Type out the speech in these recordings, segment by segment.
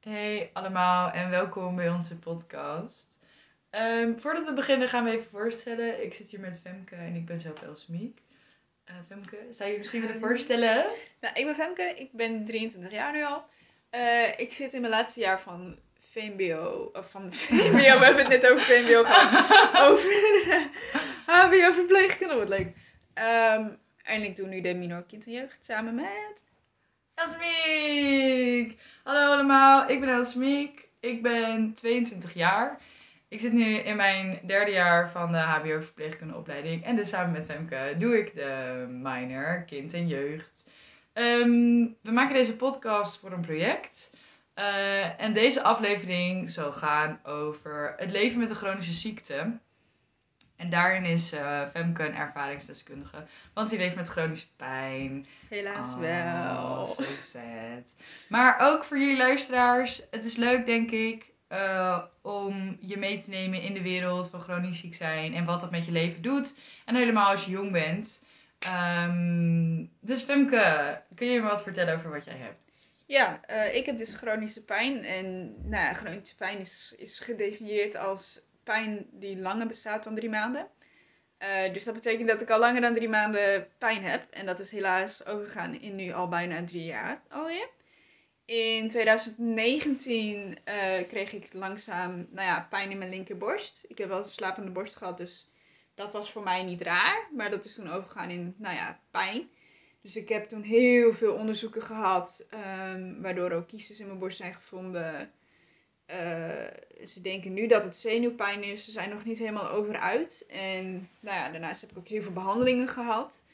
Hey allemaal en welkom bij onze podcast. Ehm, voordat we beginnen gaan we even voorstellen. Ik zit hier met Femke en ik ben zelf Elsmiek. Uh, Femke, zou je je misschien willen voorstellen? Nou, ik ben Femke, ik ben 23 jaar nu al. Uh, ik zit in mijn laatste jaar van VMBO, of van VMBO, we hebben het net over VMBO gehad. over HBO verpleegkunde, wat leuk. Um, en ik doe nu de minor kind en jeugd samen met... Elsmiek! Hallo allemaal, ik ben Elsmiek. Ik ben 22 jaar. Ik zit nu in mijn derde jaar van de HBO verpleegkundeopleiding. En dus samen met Femke doe ik de minor kind en jeugd. Um, we maken deze podcast voor een project. Uh, en deze aflevering zal gaan over het leven met een chronische ziekte. En daarin is uh, Femke een ervaringsdeskundige. Want die leeft met chronische pijn. Helaas oh, wel. So sad. Maar ook voor jullie luisteraars. Het is leuk, denk ik, uh, om je mee te nemen in de wereld van chronisch ziek zijn. En wat dat met je leven doet. En helemaal als je jong bent. Um, dus Femke, kun je me wat vertellen over wat jij hebt? Ja, uh, ik heb dus chronische pijn. En nou ja, chronische pijn is, is gedefinieerd als pijn die langer bestaat dan drie maanden. Uh, dus dat betekent dat ik al langer dan drie maanden pijn heb. En dat is helaas overgegaan in nu al bijna drie jaar alweer. In 2019 uh, kreeg ik langzaam nou ja, pijn in mijn linkerborst. Ik heb wel een slapende borst gehad, dus dat was voor mij niet raar. Maar dat is toen overgegaan in nou ja, pijn. Dus ik heb toen heel veel onderzoeken gehad, um, waardoor ook kiesters in mijn borst zijn gevonden. Uh, ze denken nu dat het zenuwpijn is. Ze zijn nog niet helemaal over uit. En nou ja, daarnaast heb ik ook heel veel behandelingen gehad.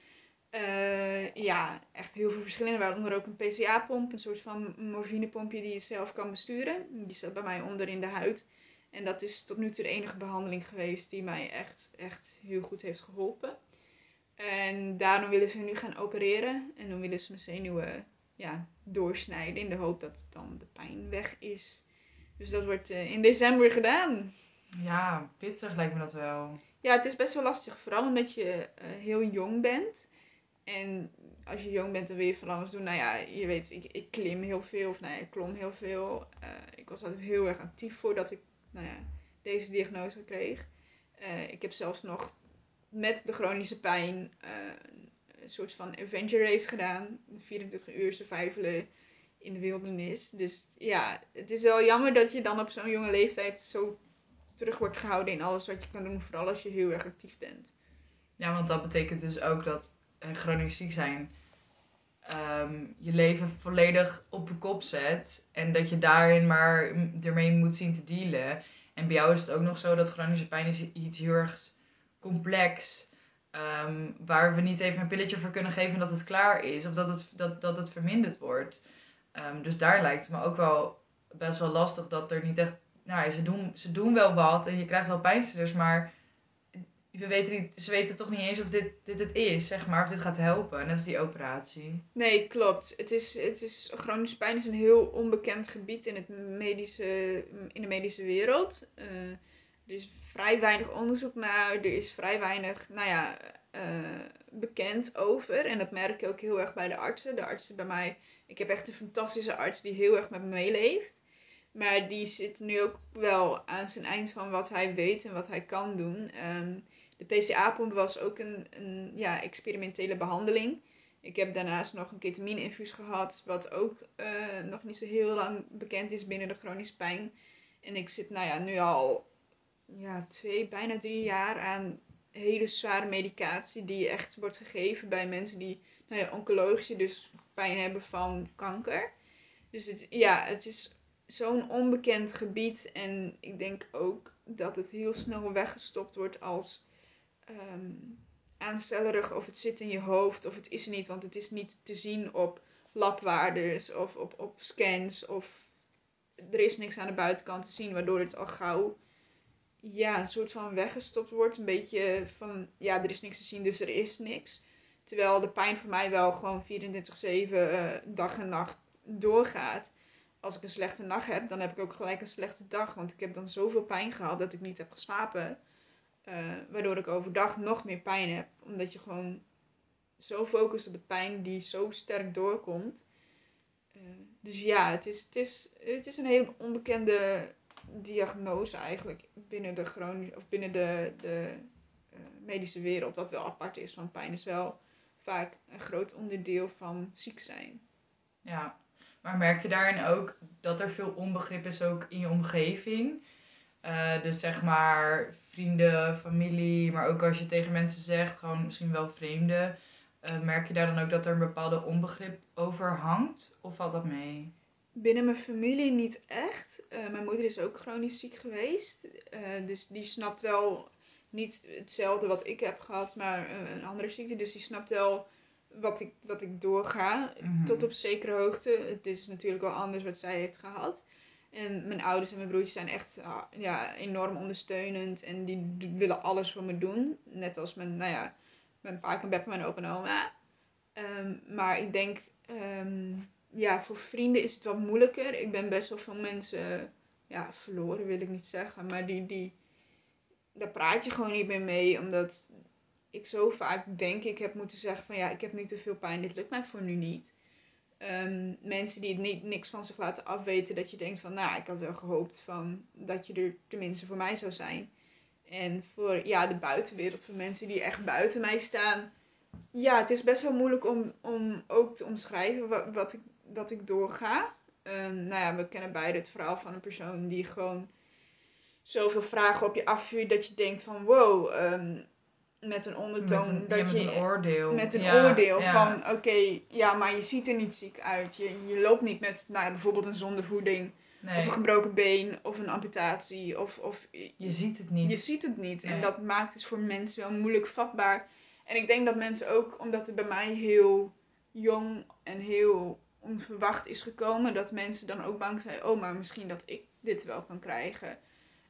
Uh, ja, echt heel veel verschillende. Waaronder ook een PCA-pomp. Een soort van morfinepompje die je zelf kan besturen. Die staat bij mij onder in de huid. En dat is tot nu toe de enige behandeling geweest die mij echt, echt heel goed heeft geholpen. En daarom willen ze nu gaan opereren. En dan willen ze mijn zenuwen ja, doorsnijden. In de hoop dat dan de pijn weg is. Dus dat wordt uh, in december gedaan. Ja, pittig lijkt me dat wel. Ja, het is best wel lastig. Vooral omdat je uh, heel jong bent. En als je jong bent, dan wil je van alles doen. Nou ja, je weet, ik, ik klim heel veel. Of nou ja, ik klom heel veel. Uh, ik was altijd heel erg actief voordat ik nou ja, deze diagnose kreeg. ik heb zelfs nog met de chronische pijn een soort van adventure race gedaan. 24 uur survivalen in de wildernis. Dus ja, het is wel jammer dat je dan op zo'n jonge leeftijd zo terug wordt gehouden in alles wat je kan doen, vooral als je heel erg actief bent. Ja, want dat betekent dus ook dat uh, chronisch ziek zijn um, je leven volledig op de kop zet en dat je daarin maar ermee moet zien te dealen. En bij jou is het ook nog zo dat chronische pijn is iets heel erg complex. Um, waar we niet even een pilletje voor kunnen geven dat het klaar is of dat het, dat, dat het verminderd wordt. Um, dus daar lijkt het me ook wel best wel lastig dat er niet echt. Nou, ze doen, ze doen wel wat en je krijgt wel pijnstillers, maar we weten niet, ze weten toch niet eens of dit, dit het is, zeg maar, of dit gaat helpen. Net als die operatie. Nee, klopt. Het is, het is, chronische pijn is een heel onbekend gebied in, het medische, in de medische wereld. Uh, er is vrij weinig onderzoek naar, er is vrij weinig, nou ja, uh, bekend over. En dat merk ik ook heel erg bij de artsen. De artsen bij mij ik heb echt een fantastische arts die heel erg met me meeleeft. Maar die zit nu ook wel aan zijn eind van wat hij weet en wat hij kan doen. Um, de PCA-pomp was ook een, een ja, experimentele behandeling. Ik heb daarnaast nog een ketamine-infuus gehad, wat ook uh, nog niet zo heel lang bekend is binnen de chronische pijn. En ik zit nou ja, nu al ja, twee, bijna drie jaar aan hele zware medicatie die echt wordt gegeven bij mensen die nou ja, oncologische, dus pijn hebben van kanker. Dus het, ja, het is zo'n onbekend gebied. En ik denk ook dat het heel snel weggestopt wordt als um, aanstellerig of het zit in je hoofd of het is er niet. Want het is niet te zien op labwaardes of op, op scans of er is niks aan de buitenkant te zien. Waardoor het al gauw ja, een soort van weggestopt wordt. Een beetje van ja, er is niks te zien dus er is niks. Terwijl de pijn voor mij wel gewoon 24-7 uh, eh, dag en nacht doorgaat. Als ik een slechte nacht heb, dan heb ik ook gelijk een slechte dag. Want ik heb dan zoveel pijn gehad dat ik niet heb geslapen. Uh, waardoor ik overdag nog meer pijn heb. Omdat je gewoon zo focust op de pijn die zo sterk doorkomt. Eh, dus ja, het is, het, is, het is een hele onbekende diagnose eigenlijk binnen de, chronische, of binnen de, de eh, medische wereld. Wat wel apart is, want pijn is wel vaak een groot onderdeel van ziek zijn. Ja, maar merk je daarin ook dat er veel onbegrip is ook in je omgeving? Uh, dus zeg maar vrienden, familie, maar ook als je tegen mensen zegt, gewoon misschien wel vreemden. Uh, merk je daar dan ook dat er een bepaalde onbegrip over hangt? Of valt dat mee? Binnen mijn familie niet echt. Uh, mijn moeder is ook chronisch ziek geweest. dus die snapt wel niet hetzelfde wat ik heb gehad, maar een andere ziekte. Dus die snapt wel wat ik, wat ik doorga. Mm Tot op zekere hoogte. Het is natuurlijk wel anders wat zij heeft gehad. En mijn ouders en mijn broertjes zijn echt ah, ja, enorm ondersteunend. En die willen alles voor me doen. Net als mijn, nou ja, mijn pa en Beppe, mijn opa en oma. Ehm, maar ik denk, ehm, ja, voor vrienden is het wat moeilijker. Ik ben best wel veel mensen, ja, verloren wil ik niet zeggen. Maar die, die, daar praat je gewoon niet meer mee. Omdat ik zo vaak denk ik heb moeten zeggen van ja, ik heb nu te veel pijn. Dit lukt mij voor nu niet. Ehm, mensen die het niet, niks van zich laten afweten. Dat je denkt van, nou, ik had wel gehoopt van, dat je er tenminste voor mij zou zijn. En voor ja, de buitenwereld, voor mensen die echt buiten mij staan. Ja, het is best wel moeilijk om, om ook te omschrijven wat, wat, ik, wat ik doorga. Um, nou ja, we kennen beide het verhaal van een persoon die gewoon zoveel vragen op je afvuurt dat je denkt van wow, um, met een ondertoon. Met een, dat ja, met je, een oordeel. Met een Ja, oordeel ja. van, oké, ja, maar je ziet er niet ziek uit. Je, je loopt niet met, nou bijvoorbeeld een zondervoeding. Nee, Of een gebroken been, of een amputatie. Of, of je ziet het niet. je ziet het niet. En dat maakt het voor mensen wel moeilijk vatbaar. En ik denk dat mensen ook, omdat het bij mij heel jong en heel onverwacht is gekomen, dat mensen dan ook bang zijn, oh, maar misschien dat ik dit wel kan krijgen.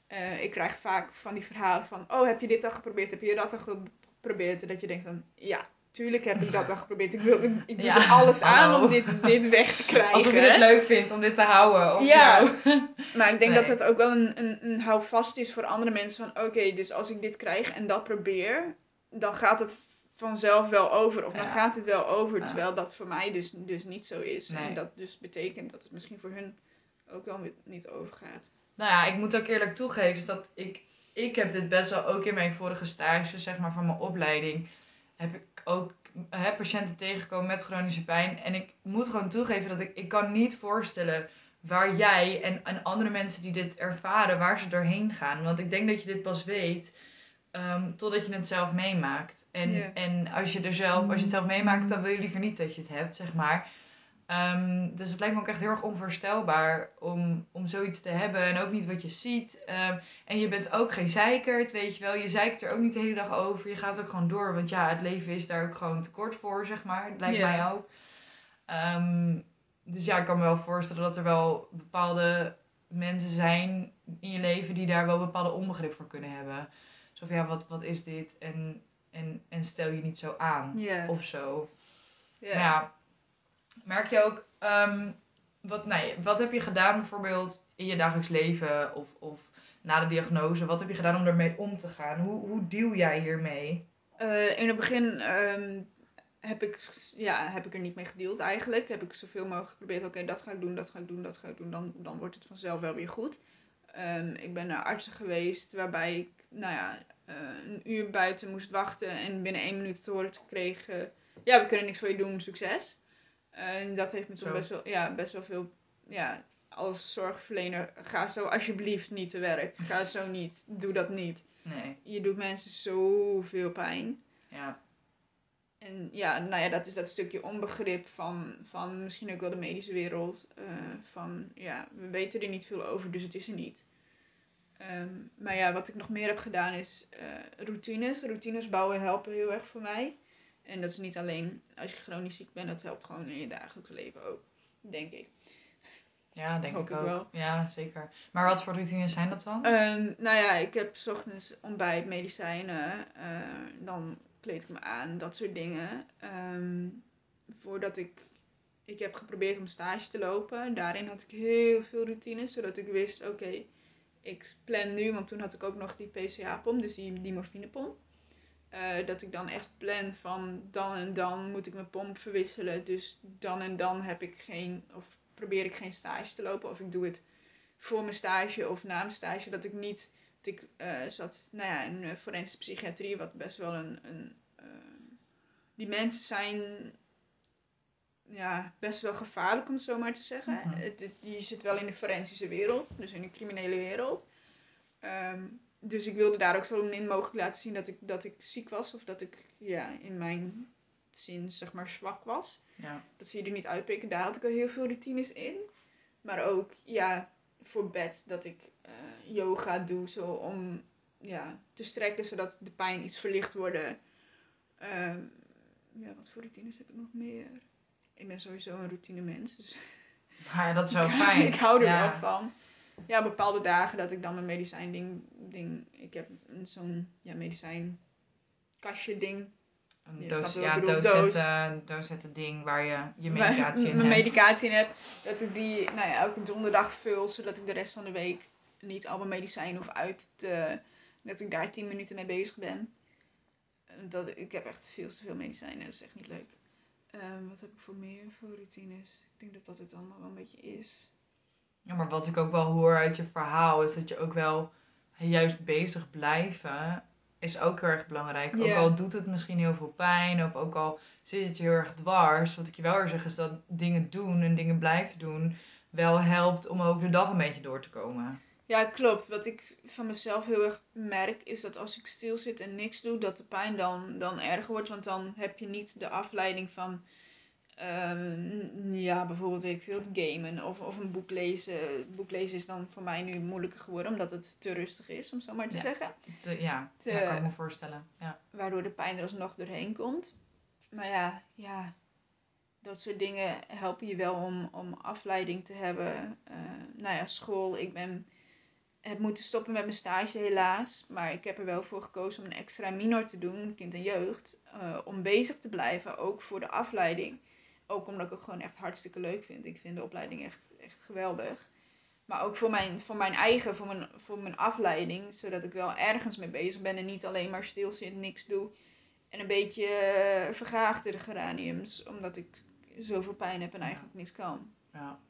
Eh, ik krijg vaak van die verhalen van, oh, heb je dit al geprobeerd? Heb je dat al geprobeerd? Dat je denkt van, ja, tuurlijk heb ik dat al geprobeerd. Ik, wil, ik doe Ja, er alles aan om dit, dit weg te krijgen. Alsof je het leuk vindt om dit te houden. Of Ja. jou. Maar ik denk Nee. dat het ook wel een, een, een houvast is voor andere mensen. Van oké, dus als ik dit krijg en dat probeer, dan gaat het vanzelf wel over. Of dan Ja. gaat het wel over. Terwijl dat voor mij dus, dus niet zo is. Nee. En dat dus betekent dat het misschien voor hun ook wel niet overgaat. Nou ja, ik moet ook eerlijk toegeven dat ik, ik heb dit best wel ook in mijn vorige stage, zeg maar, van mijn opleiding, heb ik ook hè, patiënten tegengekomen met chronische pijn. En ik moet gewoon toegeven dat ik, ik kan niet voorstellen waar jij en, en andere mensen die dit ervaren, waar ze doorheen gaan. Want ik denk dat je dit pas weet ehm, totdat je het zelf meemaakt. En, en als je er zelf, als je het zelf meemaakt, dan wil je liever niet dat je het hebt, zeg maar. Ehm, dus het lijkt me ook echt heel erg onvoorstelbaar om, om zoiets te hebben. En ook niet wat je ziet. Ehm, en je bent ook geen zeikert, weet je wel. Je zeikt er ook niet de hele dag over. Je gaat ook gewoon door. Want ja, het leven is daar ook gewoon tekort voor, zeg maar. Het lijkt mij ook. Dus ja, ik kan me wel voorstellen dat er wel bepaalde mensen zijn in je leven die daar wel bepaalde onbegrip voor kunnen hebben. Zo van ja, wat, wat is dit? En, en, en stel je niet zo aan. Of zo. Ja. Maar ja, merk je ook, ehm, wat, nee, wat heb je gedaan bijvoorbeeld in je dagelijks leven of, of na de diagnose? Wat heb je gedaan om ermee om te gaan? Hoe, hoe deal jij hiermee? Eh, in het begin ehm, heb, ik, ja, heb ik er niet mee gedeeld eigenlijk. Heb ik zoveel mogelijk geprobeerd. Oké, dat ga ik doen, dat ga ik doen, dat ga ik doen. Dan, dan wordt het vanzelf wel weer goed. Ehm, ik ben naar artsen geweest waarbij ik nou ja, eh, een uur buiten moest wachten. En binnen één minuut te horen kreeg... eh, ja, we kunnen niks voor je doen, succes. En dat heeft me toen Zo. best wel, ja, best wel veel... Ja, als zorgverlener, ga zo alsjeblieft niet te werk. Ga zo niet. Doe dat niet. Nee, Je doet mensen zoveel pijn. ja. En ja, nou ja, dat is dat stukje onbegrip van, van misschien ook wel de medische wereld. eh, van ja, we weten er niet veel over, dus het is er niet. Ehm, maar ja, wat ik nog meer heb gedaan is eh, routines. Routines bouwen helpen heel erg voor mij. En dat is niet alleen als je chronisch ziek bent, dat helpt gewoon in je dagelijks leven ook, denk ik. Ja, denk Hoop ik ik ook. wel. Ja, zeker. Maar wat voor routines zijn dat dan? Ehm, nou ja, ik heb 's ochtends ontbijt, medicijnen, eh, dan kleed ik me aan, dat soort dingen. Ehm, voordat ik, ik heb geprobeerd om stage te lopen, daarin had ik heel veel routines, zodat ik wist, oké, ik plan nu, want toen had ik ook nog die PCA-pomp, dus die, die morfinepomp. eh, dat ik dan echt plan van dan en dan moet ik mijn pomp verwisselen. Dus dan en dan heb ik geen, of probeer ik geen stage te lopen. Of ik doe het voor mijn stage of na mijn stage. Dat ik niet, ik eh, zat nou ja, in eh, forensische psychiatrie, wat best wel een, een die mensen zijn ja, best wel gevaarlijk om het zo maar te zeggen. Mhm. het, je zit wel in de forensische wereld, dus in de criminele wereld. Ehm, dus ik wilde daar ook zo min mogelijk laten zien dat ik, dat ik ziek was. Of dat ik ja, in mijn zin zeg maar zwak was. Ja. Dat zie je er niet uitpikken. Daar had ik al heel veel routines in. Maar ook ja, voor bed dat ik eh, yoga doe. Zo om ja, te strekken zodat de pijn iets verlicht wordt. Ehm, ja, wat voor routines heb ik nog meer? Ik ben sowieso een routine mens. Dus ja, dat is wel fijn. ik hou er ja. wel van. Ja, bepaalde dagen dat ik dan mijn medicijn ding, ding ik heb een- zo'n ja, medicijn kastje ding. Een Je doos, ja, ding waar je je medicatie in mijn hebt. medicatie in heb. Dat ik die nou ja, elke donderdag vul, zodat ik de rest van de week niet al mijn medicijnen hoef uit te... Dat ik daar 10 minuten mee bezig ben. En Dat, ik heb echt veel te veel medicijnen, dat is echt niet leuk. Ehm, wat heb ik voor meer voor routines? Ik denk dat dat het allemaal wel een beetje is. Ja, maar wat ik ook wel hoor uit je verhaal is dat je ook wel juist bezig blijven is ook heel erg belangrijk. Ook al doet het misschien heel veel pijn of ook al zit het je heel erg dwars. Wat ik je wel wil zeggen is dat dingen doen en dingen blijven doen wel helpt om ook de dag een beetje door te komen. Ja, klopt. Wat ik van mezelf heel erg merk, is dat als ik stil zit en niks doe, dat de pijn dan, dan erger wordt. Want dan heb je niet de afleiding van, ehm, ja, bijvoorbeeld, weet ik veel, gamen of, of een boek lezen. Boek lezen is dan voor mij nu moeilijker geworden, omdat het te rustig is, om zo maar te Ja. zeggen. Te- ja, Te- ja, kan ik me voorstellen. Ja. Waardoor de pijn er alsnog doorheen komt. Maar ja, ja, dat soort dingen helpen je wel om, om afleiding te hebben. Eh, nou ja, school. Ik ben, heb moeten stoppen met mijn stage helaas. Maar ik heb er wel voor gekozen om een extra minor te doen, kind en jeugd. eh, om bezig te blijven, ook voor de afleiding. Ook omdat ik het gewoon echt hartstikke leuk vind. Ik vind de opleiding echt, echt geweldig. Maar ook voor mijn, voor mijn eigen, voor mijn, voor mijn afleiding. Zodat ik wel ergens mee bezig ben en niet alleen maar stil zit, niks doe. En een beetje uh, verga achter de geraniums. Omdat ik zoveel pijn heb en eigenlijk niks kan. Ja.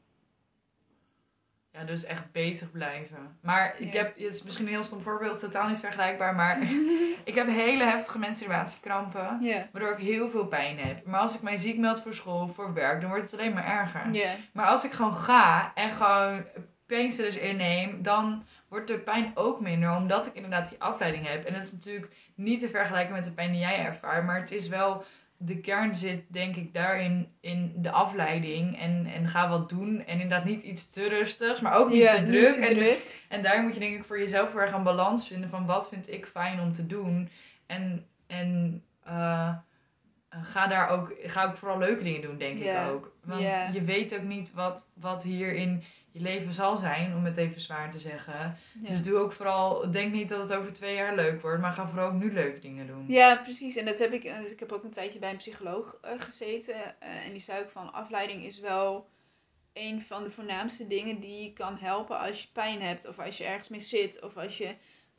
Ja, dus echt bezig blijven. Maar ik Ja. heb, het is misschien een heel stom voorbeeld, totaal niet vergelijkbaar, maar ik heb hele heftige menstruatiekrampen, Ja. waardoor ik heel veel pijn heb. Maar als ik mij ziek meld voor school voor werk, dan wordt het alleen maar erger. Ja. Maar als ik gewoon ga en gewoon painkillers inneem, dan wordt de pijn ook minder, omdat ik inderdaad die afleiding heb. En dat is natuurlijk niet te vergelijken met de pijn die jij ervaart, maar het is wel, de kern zit denk ik daarin in de afleiding en, en ga wat doen. En inderdaad niet iets te rustigs, maar ook niet Ja, te druk. te en, druk. en daar moet je denk ik voor jezelf heel erg een balans vinden van wat vind ik fijn om te doen. En, en eh, ga daar ook, ga ook vooral leuke dingen doen, denk ik ook. Want je weet ook niet wat, wat hier in je leven zal zijn, om het even zwaar te zeggen. Ja. Dus doe ook vooral, denk niet dat het over twee jaar leuk wordt, maar ga vooral ook nu leuke dingen doen. Ja, precies. En dat heb ik. eh, Ik heb ook een tijdje bij een psycholoog eh, gezeten. eh, en die zei ook van afleiding is wel een van de voornaamste dingen die kan helpen als je pijn hebt. Of als je ergens mee zit. Of als je,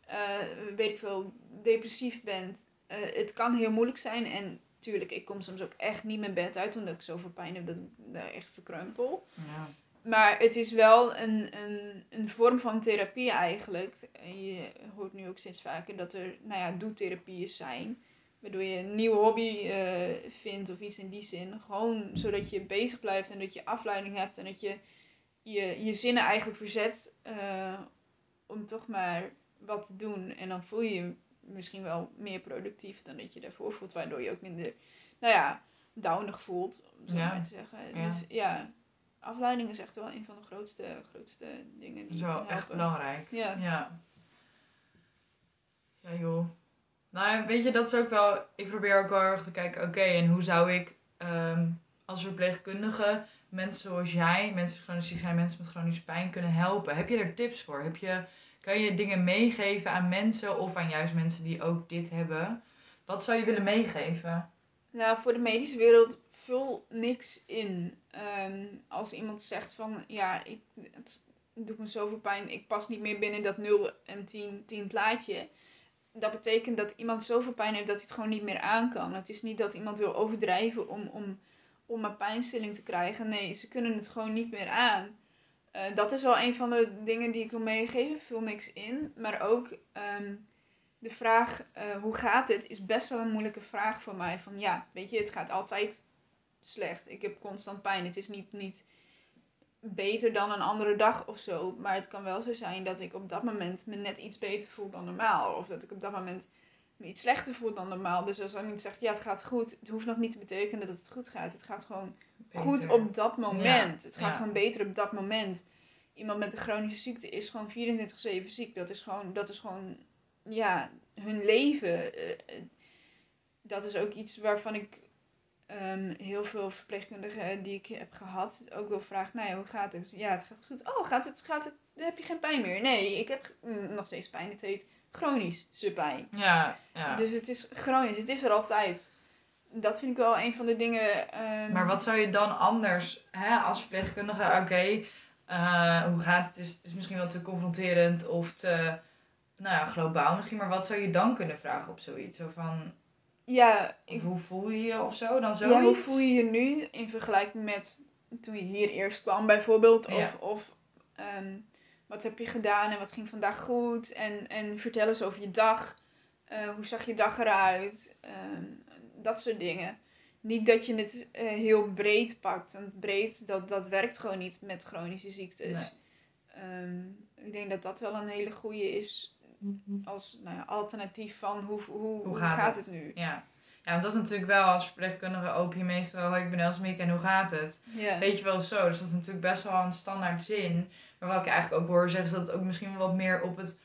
eh, weet ik veel, depressief bent. Het kan heel moeilijk zijn. En tuurlijk, ik kom soms ook echt niet mijn bed uit. Omdat ik zoveel pijn heb dat ik daar echt verkreupel. Ja. Maar het is wel een, een, een vorm van therapie eigenlijk. En je hoort nu ook steeds vaker dat er, nou ja, doetherapieën zijn. Waardoor je een nieuwe hobby eh, vindt of iets in die zin. Gewoon zodat je bezig blijft en dat je afleiding hebt. En dat je je, je zinnen eigenlijk verzet eh, om toch maar wat te doen. En dan voel je je misschien wel meer productief dan dat je daarvoor voelt. Waardoor je ook minder, nou ja, downig voelt, om zo Ja. maar te zeggen. Ja. Dus ja, afleiding is echt wel een van de grootste, grootste dingen Dat die is je wel kan echt belangrijk. Ja. Ja. Ja, joh. Nou, weet je, dat is ook wel... Ik probeer ook wel erg te kijken, oké, en hoe zou ik ehm, als verpleegkundige mensen zoals jij, mensen die chronisch ziek zijn, mensen met chronische pijn kunnen helpen? Heb je er tips voor? Heb je, kan je dingen meegeven aan mensen of aan juist mensen die ook dit hebben? Wat zou je willen meegeven? Nou, voor de medische wereld vul niks in. Ehm, als iemand zegt van, ja, ik, het doet me zoveel pijn, ik pas niet meer binnen dat 0 en 10, 10 plaatje. dat betekent dat iemand zoveel pijn heeft dat hij het gewoon niet meer aan kan. Het is niet dat iemand wil overdrijven om, om, om een pijnstilling te krijgen. Nee, ze kunnen het gewoon niet meer aan. Eh, dat is wel een van de dingen die ik wil meegeven. Vul niks in. Maar ook ehm, de vraag, eh, hoe gaat het, is best wel een moeilijke vraag voor mij. Van ja, weet je, het gaat altijd slecht. Ik heb constant pijn. Het is niet, niet beter dan een andere dag of zo. Maar het kan wel zo zijn dat ik op dat moment me net iets beter voel dan normaal. Of dat ik op dat moment me iets slechter voel dan normaal. Dus als iemand zegt, ja, het gaat goed. Het hoeft nog niet te betekenen dat het goed gaat. Het gaat gewoon goed op dat moment. Ja, Het gaat ja. gewoon beter op dat moment. Iemand met een chronische ziekte is gewoon 24-7 ziek. Dat is gewoon, dat is gewoon ja, hun leven. Eh, eh, dat is ook iets waarvan ik ehm, heel veel verpleegkundigen die ik heb gehad ook wil vragen. Nou ja, hoe gaat het? Ja, het gaat goed. Oh, gaat het? Gaat het? Heb je geen pijn meer? Nee, ik heb mm, nog steeds pijn. Het heet chronische pijn. Ja, ja. Dus het is chronisch. Het is er altijd. Dat vind ik wel een van de dingen. ehm, Maar wat zou je dan anders, hè, als verpleegkundige, oké, eh, hoe gaat het? Is, is misschien wel te confronterend of te, nou ja, globaal misschien, maar wat zou je dan kunnen vragen op zoiets? Zo van, Ja, ik, hoe voel je je of zo? Dan zoiets? ja, hoe voel je je nu in vergelijking met toen je hier eerst kwam bijvoorbeeld? Of, Ja. of ehm, wat heb je gedaan en wat ging vandaag goed? En, en vertel eens over je dag. Eh, hoe zag je dag eruit? Ehm, dat soort dingen. Niet dat je het eh, heel breed pakt. Want breed, dat, dat werkt gewoon niet met chronische ziektes. Ehm, ik denk dat dat wel een hele goede is als nou ja, alternatief van hoe, hoe, Hoe gaat, het? nu? Ja. ja, want dat is natuurlijk wel als verpleegkundige open je meestal ik ben Elsemiek en hoe gaat het? Weet je wel zo, dus dat is natuurlijk best wel een standaard zin. Maar wat ik eigenlijk ook hoor zeggen, is dat het ook misschien wel wat meer op het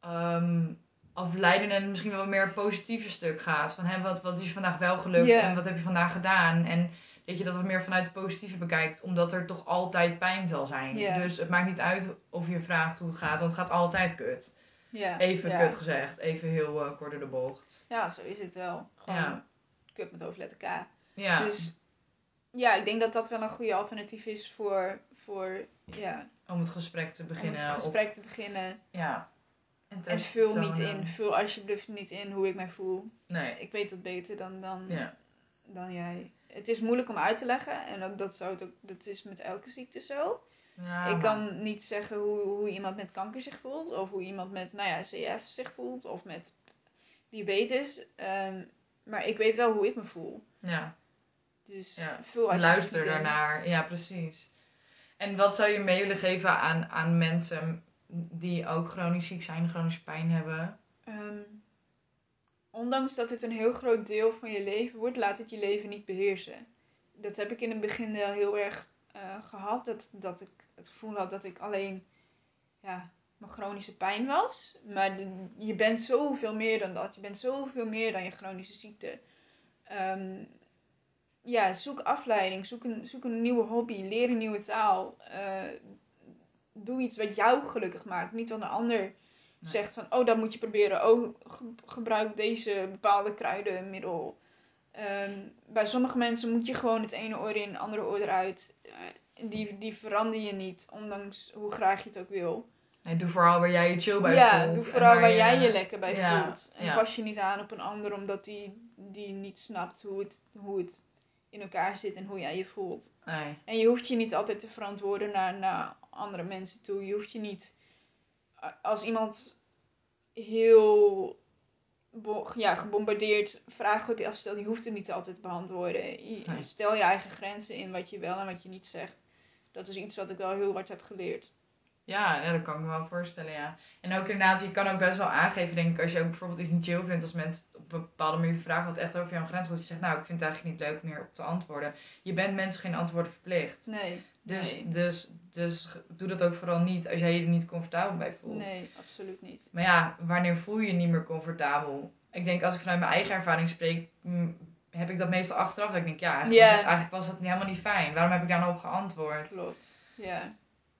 ehm afleiden en misschien wel meer positieve stuk gaat. Van hè, wat, wat is je vandaag wel gelukt en wat heb je vandaag gedaan? En dat je dat wat meer vanuit het positieve bekijkt, omdat er toch altijd pijn zal zijn. Dus het maakt niet uit of je vraagt hoe het gaat, want het gaat altijd kut. Even kut gezegd, even heel eh, kort door de bocht. Ja, zo is het wel. Gewoon Ja. kut met hoofdletter K. Ja, Dus ja, ik denk dat dat wel een goede alternatief is voor, voor ja, om het gesprek te om beginnen. het gesprek te beginnen. Ja. En te vul niet in. Vul alsjeblieft niet in hoe ik mij voel. Nee, Ik weet dat beter dan, dan, ja. dan jij. Het is moeilijk om uit te leggen. En dat, dat, zou het ook, dat is met elke ziekte zo. ja ik maar- kan niet zeggen hoe, hoe iemand met kanker zich voelt. Of hoe iemand met nou ja, CF zich voelt. Of met diabetes. Ehm, maar ik weet wel hoe ik me voel. Ja. Dus Ja, alsjeblieft Luister daarnaar. Ja, precies. En wat zou je mee willen geven aan, aan mensen die ook chronisch ziek zijn, chronische pijn hebben? Ehm, ondanks dat het een heel groot deel van je leven wordt, laat het je leven niet beheersen. Dat heb ik in het begin wel heel erg eh, gehad. Dat, dat ik het gevoel had dat ik alleen ja, mijn chronische pijn was. Maar je bent zoveel meer dan dat. Je bent zoveel meer dan je chronische ziekte. Ehm, ja, zoek afleiding. Zoek een, zoek een nieuwe hobby. Leer een nieuwe taal. eh, doe iets wat jou gelukkig maakt. Niet wat een ander zegt van, oh, dat moet je proberen. Oh, ge- gebruik deze bepaalde kruidenmiddel. Ehm, bij sommige mensen moet je gewoon het ene oor in, het andere oor eruit. Eh, die, die verander je niet, ondanks hoe graag je het ook wil. Nee, doe vooral waar jij je chill bij ja, voelt. doe en vooral waar jij je lekker bij ja, voelt. En ja. pas je niet aan op een ander omdat die, die niet snapt hoe het, hoe het in elkaar zit en hoe jij je voelt. Nee. En je hoeft je niet altijd te verantwoorden naar, naar andere mensen toe. Je hoeft je niet. Als iemand heel ja, gebombardeerd vragen op je afstelt, je hoeft het niet altijd te beantwoorden. Je- Nee. Stel je eigen grenzen in wat je wel en wat je niet zegt. Dat is iets wat ik wel heel hard heb geleerd. Ja, ja, dat kan ik me wel voorstellen, ja. En ook inderdaad, je kan ook best wel aangeven, denk ik, als je ook bijvoorbeeld iets niet chill vindt, als mensen op een bepaalde manier vragen wat echt over jouw grens gaat, dat je zegt, nou, ik vind het eigenlijk niet leuk meer op te antwoorden. Je bent mensen geen antwoorden verplicht. Nee. Dus, nee. dus, dus doe dat ook vooral niet als jij je er niet comfortabel bij voelt. Nee, absoluut niet. Maar ja, wanneer voel je je niet meer comfortabel? Ik denk, als ik vanuit mijn eigen ervaring spreek, mm, heb ik dat meestal achteraf. Dat ik denk, ja, eigenlijk, Ja. Was, het, eigenlijk was dat helemaal niet fijn. Waarom heb ik daar nou op geantwoord? Klopt. Ja,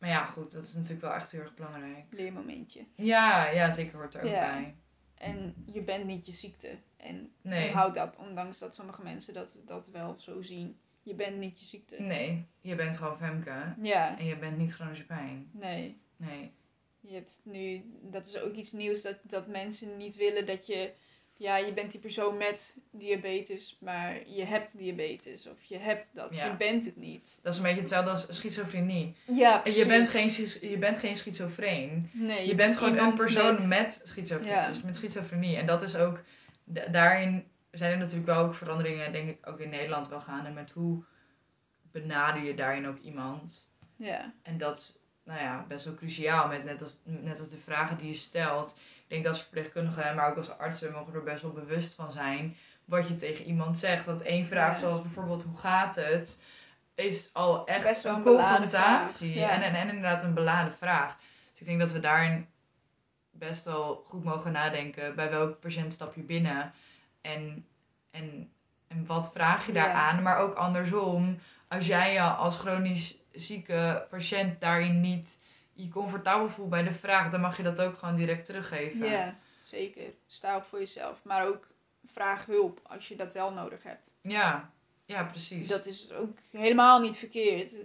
Maar ja, goed, dat is natuurlijk wel echt heel erg belangrijk. leermomentje. Ja, ja zeker hoort er ook Ja. bij. En je bent niet je ziekte. En Nee. onthoud dat, ondanks dat sommige mensen dat, dat wel zo zien. Je bent niet je ziekte. Nee, je bent gewoon Femke. Ja, En je bent niet chronische pijn. nee. Nee. Je hebt nu, dat is ook iets nieuws, dat, dat mensen niet willen dat je, ja, je bent die persoon met diabetes, maar je hebt diabetes. Of je hebt dat, Ja. je bent het niet. Dat is een beetje hetzelfde als schizofrenie. Ja, En je bent geen, je bent geen schizofreen. Nee, Je bent gewoon een persoon met- met, schizofrenie, Ja. dus met schizofrenie. En dat is ook, da- daarin zijn er natuurlijk wel ook veranderingen, denk ik, ook in Nederland wel gaande. Met hoe benader je daarin ook iemand. Ja, En dat is, nou ja, best wel cruciaal. Met, net, als, net als de vragen die je stelt. Ik denk als verpleegkundigen, maar ook als artsen, mogen er best wel bewust van zijn wat je tegen iemand zegt. Want één vraag, Ja. zoals bijvoorbeeld hoe gaat het, is al echt Best een confrontatie. ja. En, en, en inderdaad een beladen vraag. Dus ik denk dat we daarin best wel goed mogen nadenken bij welke patiënt stap je binnen. En, en, en wat vraag je Ja. daaraan. Maar ook andersom, als jij je als chronisch zieke patiënt daarin niet je comfortabel voelt bij de vraag, dan mag je dat ook gewoon direct teruggeven. ja, zeker. Sta op voor jezelf. Maar ook vraag hulp als je dat wel nodig hebt. Ja, ja, precies. Dat is ook helemaal niet verkeerd.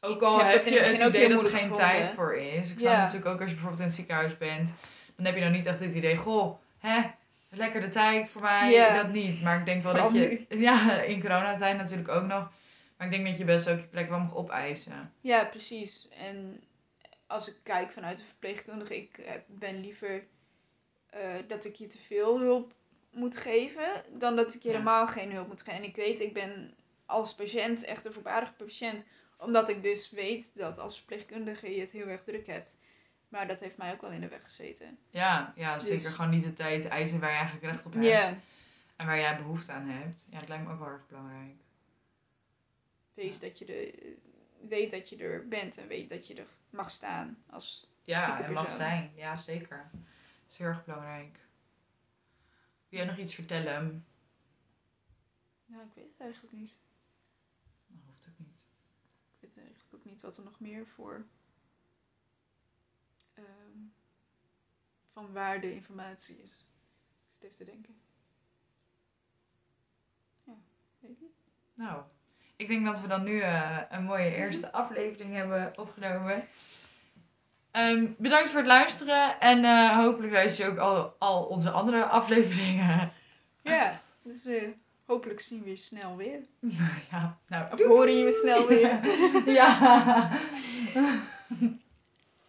ook al heb je het idee dat er geen gevonden. tijd voor is. Ik snap Ja. natuurlijk ook als je bijvoorbeeld in het ziekenhuis bent, dan heb je dan niet echt het idee, goh, hè, lekker de tijd voor mij, Ja. dat niet. Maar ik denk wel Vooral dat je, ja, in coronatijd natuurlijk ook nog, maar ik denk dat je best ook je plek wel mag opeisen. Ja, precies. En als ik kijk vanuit de verpleegkundige, ik eh, ben liever eh, dat ik je te veel hulp moet geven, dan dat ik je Ja. helemaal geen hulp moet geven. En ik weet, ik ben als patiënt echt een voorbaardige patiënt, omdat ik dus weet dat als verpleegkundige je het heel erg druk hebt. Maar dat heeft mij ook wel in de weg gezeten. Ja, ja Dus- zeker gewoon niet de tijd eisen waar je eigenlijk recht op hebt. En waar jij behoefte aan hebt. Ja, dat lijkt me ook wel erg belangrijk. Wees dat je er, weet dat je er bent en weet dat je er mag staan als Ja, zieke het mag zijn. Ja, zeker. Dat is heel erg belangrijk. Wil jij nog iets vertellen? Ja, ik weet het eigenlijk niet. Dat hoeft ook niet. Ik weet eigenlijk ook niet wat er nog meer voor ehm, van waarde informatie is. Ik zit even te denken. Ja, weet ik niet. Nou, ik denk dat we dan nu eh, een mooie eerste aflevering hebben opgenomen. Ehm, bedankt voor het luisteren en eh, hopelijk luister je ook al, al onze andere afleveringen. Ja, dus eh, hopelijk zien we je snel weer. ja, nou, Of horen je snel weer. ja.